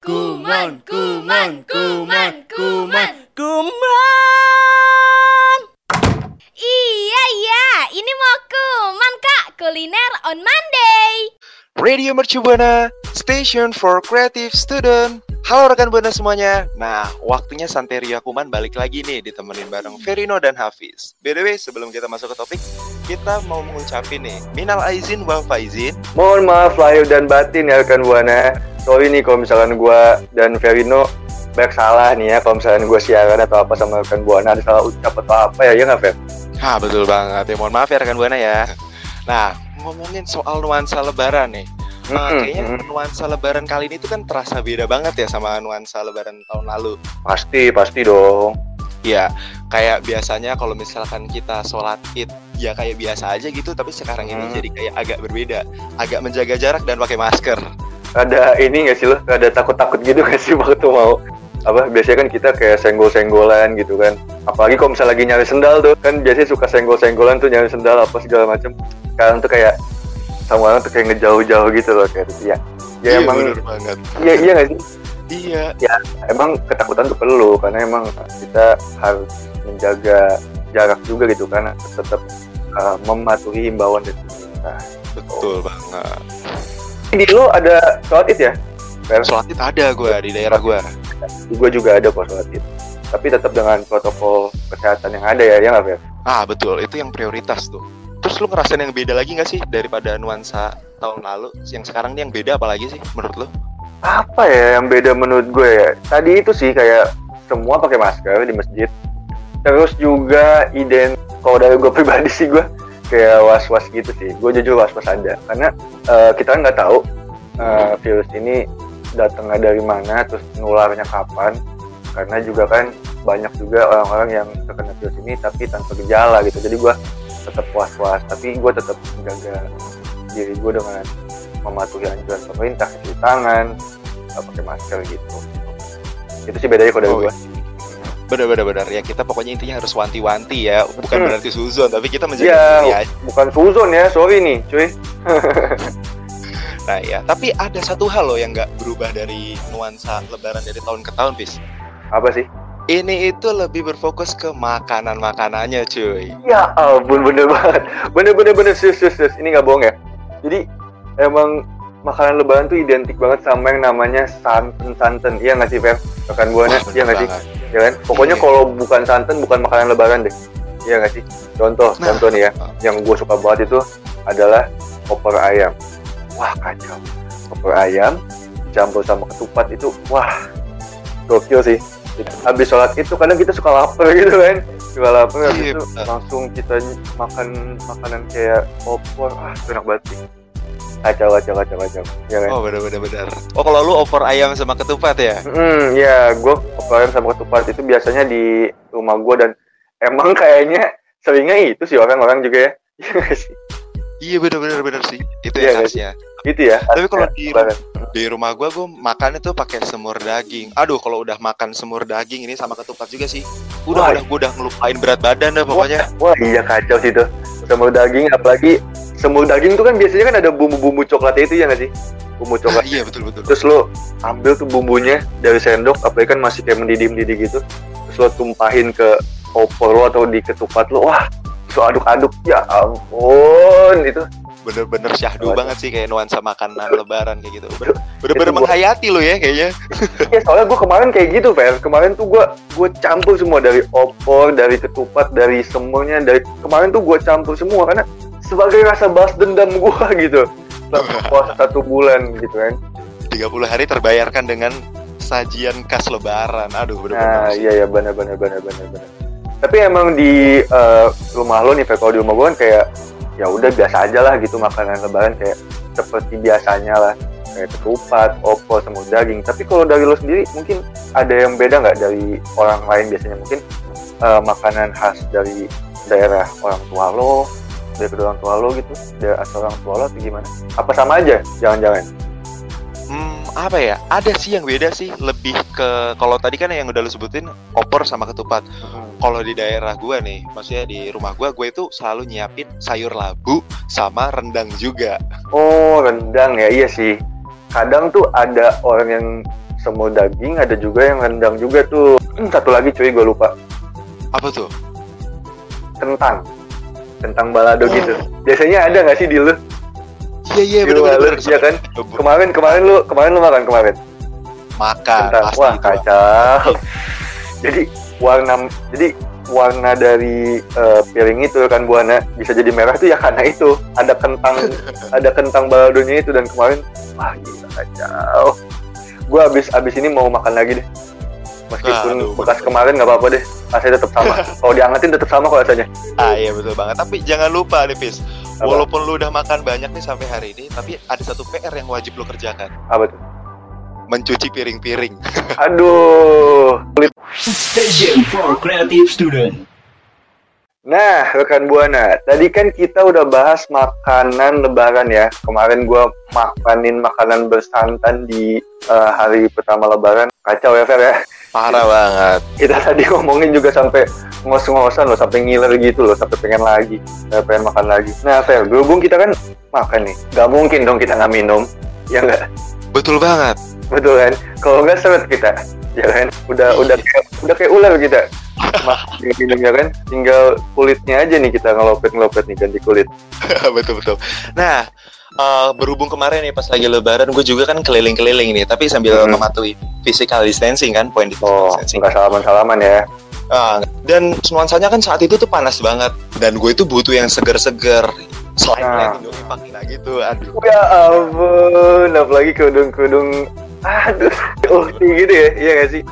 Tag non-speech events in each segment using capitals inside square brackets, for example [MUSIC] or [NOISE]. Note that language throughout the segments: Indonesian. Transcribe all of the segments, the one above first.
Kuman, kuman, kuman, kuman, kuman. Iya iya, ini mau kuman kak, kuliner on Monday. Radio Mercu Buana, station for creative student. Halo rekan Buana semuanya. Nah, waktunya Santeria Kuman balik lagi nih ditemenin bareng Verino dan Hafiz. BTW, sebelum kita masuk ke topik, kita mau mengucapin nih, minal aizin wal faizin. Mohon maaf lahir dan batin ya rekan Buana. Sorry nih kalau misalkan gua dan Verino banyak salah nih ya kalau misalkan gua siaran atau apa sama rekan Buana ada salah ucap atau apa ya ya nggak Ver? Ah, betul banget. Ya, mohon maaf ya rekan Buana ya. Nah, ngomongin soal nuansa lebaran nih. Nah, kayaknya nuansa lebaran kali ini tuh kan terasa beda banget ya sama nuansa lebaran tahun lalu. Pasti pasti dong. Iya, kayak biasanya kalau misalkan kita sholat id ya kayak biasa aja gitu, tapi sekarang ini Hmm. jadi kayak agak berbeda, agak menjaga jarak dan pakai masker. Ada ini nggak sih lo? Ada takut-takut gitu nggak sih waktu mau apa biasanya kan kita kayak senggol-senggolan gitu kan apalagi kalau misalnya lagi nyari sendal tuh kan biasanya suka senggol-senggolan tuh nyari sendal apa segala macem sekarang tuh kayak sama orang tuh kayak ngejauh-jauh gitu loh kayak gitu ya ya emang bener banget. iya iya nggak sih Iya, emang ketakutan tuh perlu karena emang kita harus menjaga jarak juga gitu karena tetap uh, mematuhi himbauan dari pemerintah. betul banget. Di lo ada sholat id ya? Sholat id ada gue di daerah gue. Gue juga ada kok sholat id. Tapi tetap dengan protokol kesehatan yang ada ya, ya nggak Fer? Ah betul, itu yang prioritas tuh. Lu ngerasain yang beda lagi nggak sih daripada nuansa tahun lalu? Yang sekarang nih yang beda apa lagi sih menurut lu? Apa ya yang beda menurut gue ya? Tadi itu sih kayak semua pakai masker di masjid. Terus juga ident kalau dari gue [LAUGHS] pribadi sih gue kayak was-was gitu sih. Gue jujur was-was ada karena eh, kita nggak tahu eh, virus ini datangnya dari mana, terus nularnya kapan. Karena juga kan banyak juga orang-orang yang terkena virus ini tapi tanpa gejala gitu. Jadi gue tetap was-was, tapi gue tetap menjaga diri gue dengan mematuhi anjuran pemerintah, cuci tangan, nggak pakai masker gitu. Itu sih bedanya kalau dari Oh, gue. Bener-bener bener ya kita pokoknya intinya harus wanti-wanti ya, bukan Hmm. berarti suzon tapi kita menjaga Iya, diri bukan suzon ya, sorry nih, cuy. Nah ya, tapi ada satu hal loh yang nggak berubah dari nuansa lebaran dari tahun ke tahun, Pis. Apa sih? Ini itu lebih berfokus ke makanan-makanannya, cuy. Ya ampun, bener banget. Bener, bener, bener, sus, sus, sus. Ini nggak bohong ya. Jadi, emang makanan lebaran tuh identik banget sama yang namanya santen-santen. Iya nggak sih, Fer? Rekan buahnya, iya nggak sih? Ya kan? Pokoknya Iya. kalau bukan santan, bukan makanan lebaran deh. Iya nggak sih? Contoh, Nah. contoh nih ya. Yang gue suka banget itu adalah opor ayam. Wah, kacau. Opor ayam campur sama ketupat itu, wah, gokil sih. Habis sholat itu kadang kita suka lapar [LAUGHS] gitu kan. Suka lapar, habis Iya, itu benar. langsung kita makan makanan kayak opor. Ah, enak banget sih. Kacau, kacau, kacau, kacau. Ya kan? Oh bener-bener bener. Oh kalau lu opor ayam sama ketupat ya? Hmm, ya, gue opor ayam sama ketupat itu biasanya di rumah gue dan emang kayaknya seringnya itu sih orang-orang juga ya. [LAUGHS] Iya? Iya bener-bener bener sih. Itu Iya, yang nggak khasnya. Itu ya. Tapi kalau khasnya di di rumah gua gua makan itu pakai semur daging. Aduh kalau udah makan semur daging ini sama ketupat juga sih. Udah Wah. udah gua udah ngelupain berat badan dah pokoknya. Wah iya kacau sih itu. Semur daging apalagi semur daging tuh kan biasanya kan ada bumbu-bumbu coklatnya itu ya nggak sih? Bumbu Ah, coklat. iya betul betul. Terus lo ambil tuh bumbunya dari sendok, apalagi kan masih kayak mendidih-mendidih gitu. Terus lo tumpahin ke opor lo atau di ketupat lo. Wah, so aduk-aduk. Ya ampun, itu Bener-bener syahdu Waduh. banget sih kayak nuansa makanan lebaran kayak gitu. Bener- Bener-bener menghayati lo ya kayaknya. [LAUGHS] Ya soalnya gue kemarin kayak gitu, Fer. Kemarin tuh gue gue campur semua dari opor, dari ketupat, dari semurnya, dari kemarin tuh gue campur semua karena sebagai rasa balas dendam gue [LAUGHS] gitu. Selama puasa satu bulan gitu kan. 30 hari terbayarkan dengan sajian khas lebaran. Aduh bener-bener. Nah iya ya benar benar benar. Tapi emang di eh, rumah lo nih, Fer, kalau di rumah gue kan kayak ya udah biasa aja lah gitu makanan lebaran kayak seperti biasanya lah kayak ketupat, opor, semur daging. Tapi kalau dari lo sendiri mungkin ada yang beda nggak dari orang lain biasanya mungkin eh, makanan khas dari daerah orang tua lo, dari kedua orang tua lo gitu, dari asal orang tua lo atau gimana? Apa sama aja? Jangan-jangan? Hmm, apa ya? Ada sih yang beda sih. Lebih ke kalau tadi kan yang udah lu sebutin opor sama ketupat. Kalau di daerah gua nih, maksudnya di rumah gua, gue itu selalu nyiapin sayur labu sama rendang juga. Oh rendang ya iya sih. Kadang tuh ada orang yang semur daging, ada juga yang rendang juga tuh. Hmm, satu lagi cuy, gue lupa. Apa tuh? Kentang. Kentang balado Oh. gitu. Biasanya ada nggak sih di lu? Iya iya rumah lu, bener-bener. iya kan? Kemarin kemarin lu kemarin lu makan kemarin. Makan Kentang. pasti Wah, kacau. [LAUGHS] jadi warna jadi warna dari eh, piring itu kan buana bisa jadi merah tuh ya karena itu ada kentang [LAUGHS] ada kentang baladonya itu dan kemarin wah gila kacau gue abis abis ini mau makan lagi deh meskipun Aduh, bekas bener. kemarin nggak apa-apa deh rasanya tetap sama [LAUGHS] kalau diangetin tetap sama kok rasanya Ah iya betul banget. Tapi jangan lupa nih, Pis. Apa? Walaupun lu udah makan banyak nih sampai hari ini, tapi ada satu PR yang wajib lu kerjakan. apa tuh Mencuci piring-piring. [LAUGHS] aduh Station for Creative Student. Nah, rekan Buana, tadi kan kita udah bahas makanan lebaran ya. Kemarin gua makanin makanan bersantan di eh, hari pertama lebaran. Kacau ya, Fer ya. Parah banget. Kita tadi ngomongin juga sampai ngos-ngosan loh, sampai ngiler gitu loh, sampai pengen lagi, sampai pengen makan lagi. Nah, Fer, berhubung kita kan makan nih. Gak mungkin dong kita nggak minum. Ya nggak? Betul banget. Betul kan? Kalau nggak seret kita. Ya kan? Udah udah kayak, udah kayak ular kita. Mas, minum ya kan? Tinggal kulitnya aja nih kita ngelopet-ngelopet nih ganti kulit. [LAUGHS] betul betul. Nah, eh, berhubung kemarin nih pas lagi lebaran, gue juga kan keliling-keliling nih, tapi sambil Hmm. mematuhi physical distancing kan, poin di Oh, distancing. nggak salaman-salaman ya. Ah, dan nuansanya kan saat itu tuh panas banget, dan gue itu butuh yang seger-seger. Selain Nah. Indomie Pakina gitu, aduh. Ya ampun, apalagi kerudung-kerudung aduh, uhti gitu ya, iya gak sih?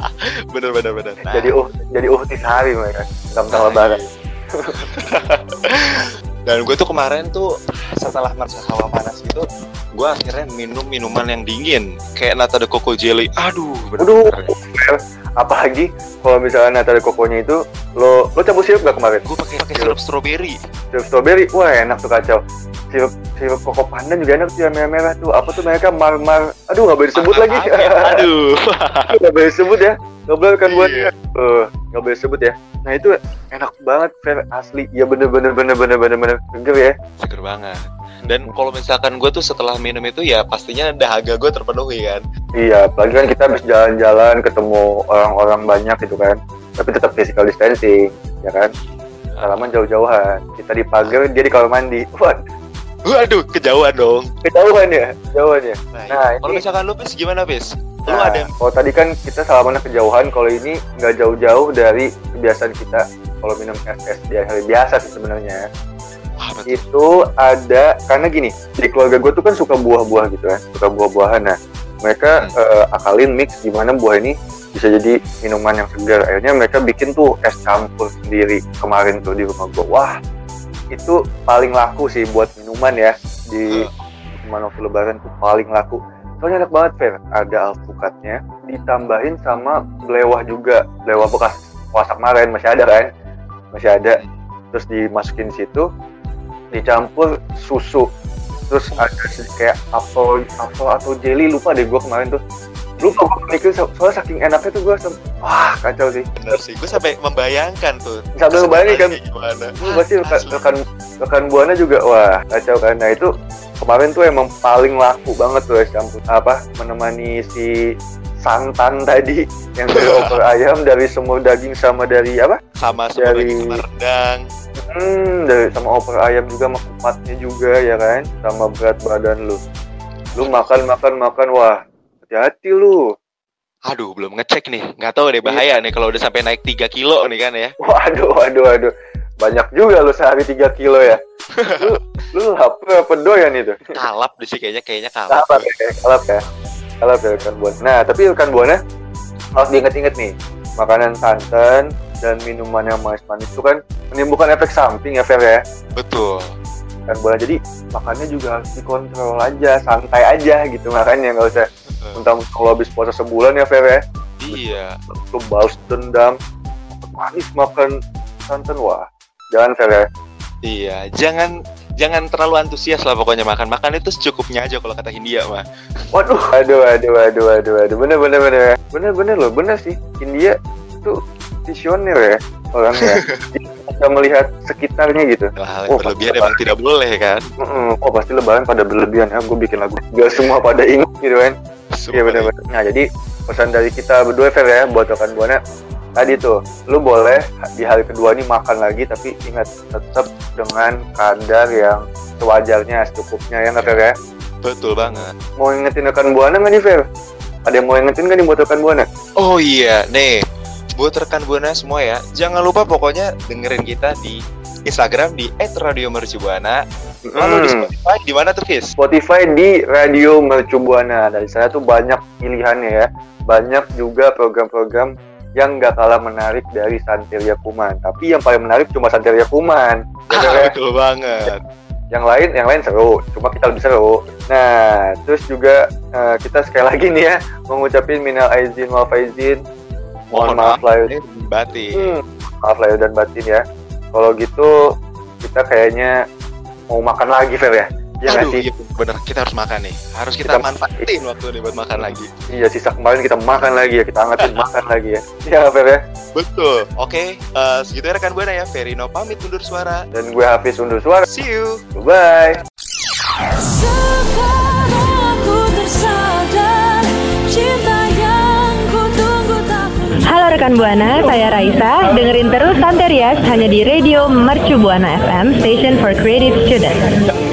[LAUGHS] Bener bener bener. Nah, Jadi uh, jadi uhti sehari mereka, tentang nah, lebaran. iya. [LAUGHS] Dan gue tuh kemarin tuh setelah merasa hawa panas gitu, gue akhirnya minum minuman yang dingin, kayak nata de coco jelly. Aduh, Aduh, bener-bener. apalagi kalau misalnya nata de kokonya itu, lo lo campur sirup gak kemarin? Gue pakai pakai sirup strawberry. Sirup strawberry, wah enak tuh kacau. Sirup sirup koko pandan juga enak tuh yang merah-merah tuh. Apa tuh mereka mar-mar? Aduh nggak boleh disebut lagi. Aduh. [LAUGHS] nggak boleh disebut ya. Nggak boleh kan buat Iya. Eh, nggak boleh disebut ya. Nah itu enak banget, fair asli. Ya bener-bener bener-bener bener-bener seger ya. Seger banget. Dan kalau misalkan gue tuh setelah minum itu ya pastinya dahaga gue terpenuhi kan. Iya, apalagi kan kita habis jalan-jalan ketemu orang-orang banyak gitu kan. Tapi tetap physical distancing, ya kan? Salaman jauh-jauhan. Kita di pagar, dia di kamar mandi. [LAUGHS] Wah, Waduh, kejauhan dong. kejauhan ya, jauhan ya. Nah, Nah, iya. kalau ini- misalkan lu pis gimana pis? Lu Nah, ada kalau tadi kan kita salamannya kejauhan, kalau ini nggak jauh-jauh dari kebiasaan kita kalau minum es-es di hari biasa sih sebenarnya. Wah, betul. Itu ada karena gini, di keluarga gue tuh kan suka buah-buah gitu kan, suka buah-buahan. Nah, mereka eh, akalin mix gimana buah ini bisa jadi minuman yang segar. Akhirnya mereka bikin tuh es campur sendiri kemarin tuh di rumah gue. Wah, itu paling laku sih buat minuman ya di minuman waktu lebaran tuh paling laku. Soalnya enak banget, Fer. Ada alpukatnya, ditambahin sama belewah juga. Belewah bekas puasa kemarin, masih ada kan? Masih ada. Terus dimasukin situ, dicampur susu. Terus ada kayak apel, apel atau jelly, lupa deh gue kemarin tuh. Lupa gue mikir, so- soalnya saking enaknya tuh gue, wah kacau sih. bener sih. Gue sampai membayangkan tuh. Sambil ngebayangin kan, Gimana? Lu pasti rekan, rekan, rekan buana juga wah kacau kan nah itu kemarin tuh emang paling laku banget tuh es campur apa menemani si santan tadi yang dari [LAUGHS] opor ayam dari semur daging sama dari apa sama sama Dari- daging sama rendang. hmm dari sama opor ayam juga sama kupatnya juga ya kan sama berat badan lu lu makan makan makan wah hati-hati lu. Aduh, belum ngecek nih. Nggak tahu deh bahaya nih kalau udah sampai naik 3 kilo nih kan ya. waduh waduh waduh. Banyak juga lu sehari 3 kilo ya. Lu lu lapar apa doyan itu? Kalap sih kayaknya kayaknya kalap. kalap ya kalap ya. Kalap ya rekan buana nah tapi rekan buana harus diinget-inget nih. Makanan santan dan minuman yang manis-manis itu kan menimbulkan efek samping ya Fer ya. Betul. rekan buana jadi makannya juga harus dikontrol aja santai aja gitu makanya nggak usah mentang kalau habis puasa sebulan ya Fer ya Iya. lu balas dendam manis makan santan wah jangan Fer ya Iya, jangan jangan terlalu antusias lah pokoknya makan. Makan itu secukupnya aja kalau kata Hindia mah. Waduh, aduh, aduh, aduh, aduh, aduh, bener, bener, bener, bener, bener loh, bener sih. India tuh visioner ya orangnya. [LAUGHS] Bisa melihat sekitarnya gitu. Hal Oh, yang berlebihan pasti emang tidak boleh kan. Oh pasti lebaran pada berlebihan ya, gue bikin lagu. Gak semua pada ingat gitu kan. Iya benar-benar. Nah jadi pesan dari kita berdua Fer ya buat rekan buana tadi tuh lu boleh di hari kedua ini makan lagi tapi ingat tetap dengan kadar yang sewajarnya secukupnya ya nggak Fer ya. Betul banget. Mau ingetin rekan buana nggak nih Fer? Ada yang mau ingetin nggak nih buat rekan buana? Oh iya, nih buat rekan buana semua ya, jangan lupa pokoknya dengerin kita di Instagram di @radiomercubuana. Lalu di Hmm. Spotify di mana tuh, Fis? Spotify di Radio Mercubuana. Dari sana tuh banyak pilihannya ya. Banyak juga program-program yang gak kalah menarik dari Santeria Kuman. Tapi yang paling menarik cuma Santeria Kuman. [LAUGHS] Ah, betul banget. yang lain yang lain seru cuma kita lebih seru nah terus juga eh, kita sekali lagi nih ya mengucapin minal aizin wal faizin mohon maaf lahir lahir batin. hmm, maaf lahir dan batin ya kalau gitu kita kayaknya mau makan lagi Fer ya Iya nggak Aduh, sih? iya bener. Kita harus makan nih. Harus kita, Kita- manfaatin waktu ini buat makan lagi. Iya, sisa kemarin kita makan lagi ya, kita angetin makan lagi ya. Iya, Fer ya. Betul. Oke, eh, segitu ya rekan buana ya. Verino pamit undur suara. Dan gue Hafiz undur suara. See you. Bye. Rekan Buana, saya Raisa. Dengerin terus Santerias hanya di Radio Mercu Buana FM, Station for Creative Students.